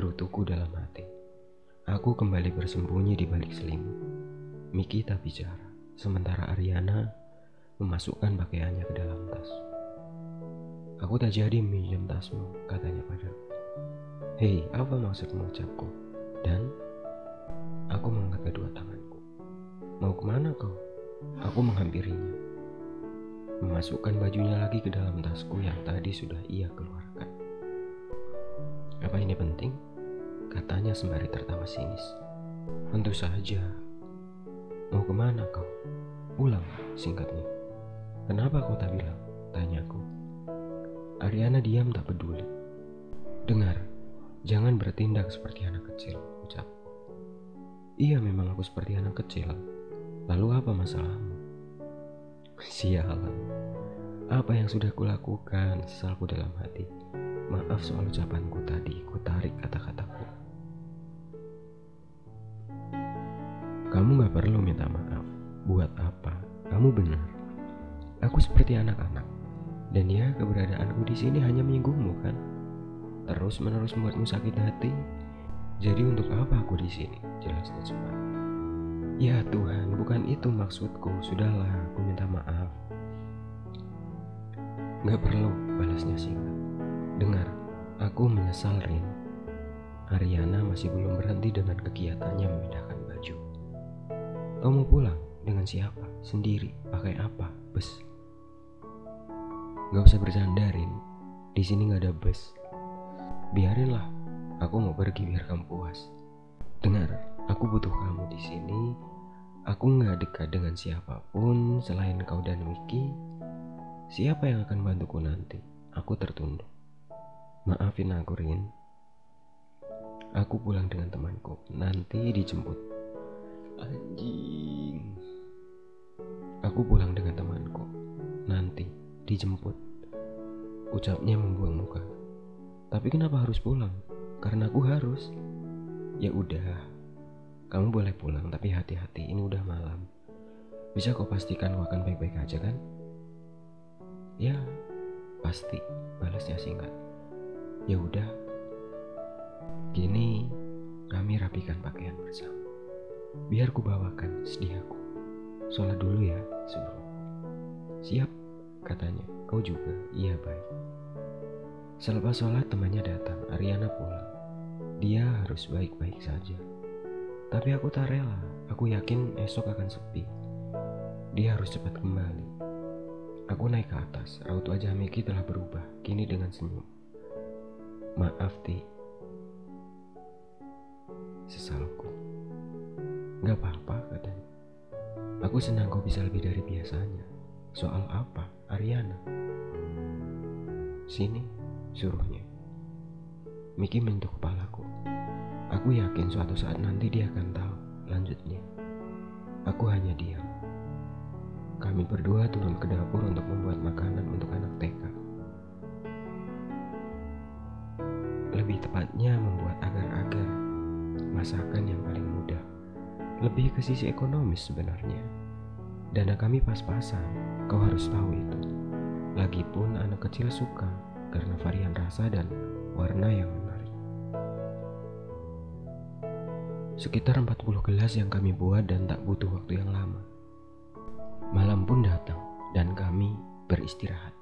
menggerutuku dalam hati. Aku kembali bersembunyi di balik selimut. Miki tak bicara, sementara Ariana memasukkan pakaiannya ke dalam tas. Aku tak jadi minjem tasmu, katanya padaku. Hei, apa maksudmu ucapku? Dan aku mengangkat kedua tanganku. Mau ke mana kau? Aku menghampirinya. Memasukkan bajunya lagi ke dalam tasku yang tadi sudah ia keluarkan. Apa ini penting? Katanya sembari tertawa sinis. Tentu saja. Mau ke mana kau? Pulang, singkatnya. Kenapa kau tak bilang? Tanyaku. Ariana diam tak peduli. Dengar, jangan bertindak seperti anak kecil, ucapku. Iya memang aku seperti anak kecil. Lalu apa masalahmu? Sialan. Apa yang sudah kulakukan sesalku dalam hati. Maaf soal ucapanku tadi, ku tarik kata-kataku. Kamu gak perlu minta maaf. Buat apa? Kamu benar. Aku seperti anak-anak. Dan ya, keberadaanku di sini hanya menyinggungmu kan? Terus menerus membuatmu sakit hati. Jadi untuk apa aku di sini? Jelasnya cepat. Ya Tuhan, bukan itu maksudku. Sudahlah, aku minta maaf. Gak perlu, balasnya singkat. Dengar, aku menyesal, Rin. Ariana masih belum berhenti dengan kegiatannya memindahkan baju. Kau mau pulang? Dengan siapa? Sendiri? Pakai apa? Bus? Gak usah bercandarin. Di sini gak ada bus. Biarinlah. Aku mau pergi biar kamu puas. Dengar, aku butuh kamu di sini. Aku gak dekat dengan siapa pun selain kau dan Wiki. Siapa yang akan bantuku nanti? Aku tertunduk. Maafin aku, Rin. Aku pulang dengan temanku. Nanti dijemput. Anjing. Aku pulang dengan temanku. Nanti dijemput. Ucapnya membuang muka. Tapi kenapa harus pulang? Karena aku harus. Ya udah. Kamu boleh pulang, tapi hati-hati. Ini udah malam. Bisa kau pastikan kau akan baik-baik aja kan? Ya, pasti. Balasnya singkat. Ya udah. Kini kami rapikan pakaian bersama. Biar ku bawakan sediaku. Sholat dulu ya sebelum. Siap, katanya. Kau juga? Iya baik. Selepas sholat temannya datang, Ariana pulang. Dia harus baik-baik saja. Tapi aku tak rela, aku yakin esok akan sepi. Dia harus cepat kembali. Aku naik ke atas, raut wajah Miki telah berubah, kini dengan senyum. Maaf, Ti. Sesalku. Gak apa-apa, katanya. Aku senang kau bisa lebih dari biasanya. Soal apa, Ariana? Sini, suruhnya. Miki menyentuh kepalaku. Aku yakin suatu saat nanti dia akan tahu lanjutnya. Aku hanya diam. Kami berdua turun ke dapur untuk membuat makanan untuk anak TK. Lebih tepatnya membuat agar-agar masakan yang paling. Lebih ke sisi ekonomis sebenarnya. Dana kami pas-pasan, kau harus tahu itu. Lagipun anak kecil suka karena varian rasa dan warna yang menarik. Sekitar 40 gelas yang kami buat dan tak butuh waktu yang lama. Malam pun datang dan kami beristirahat.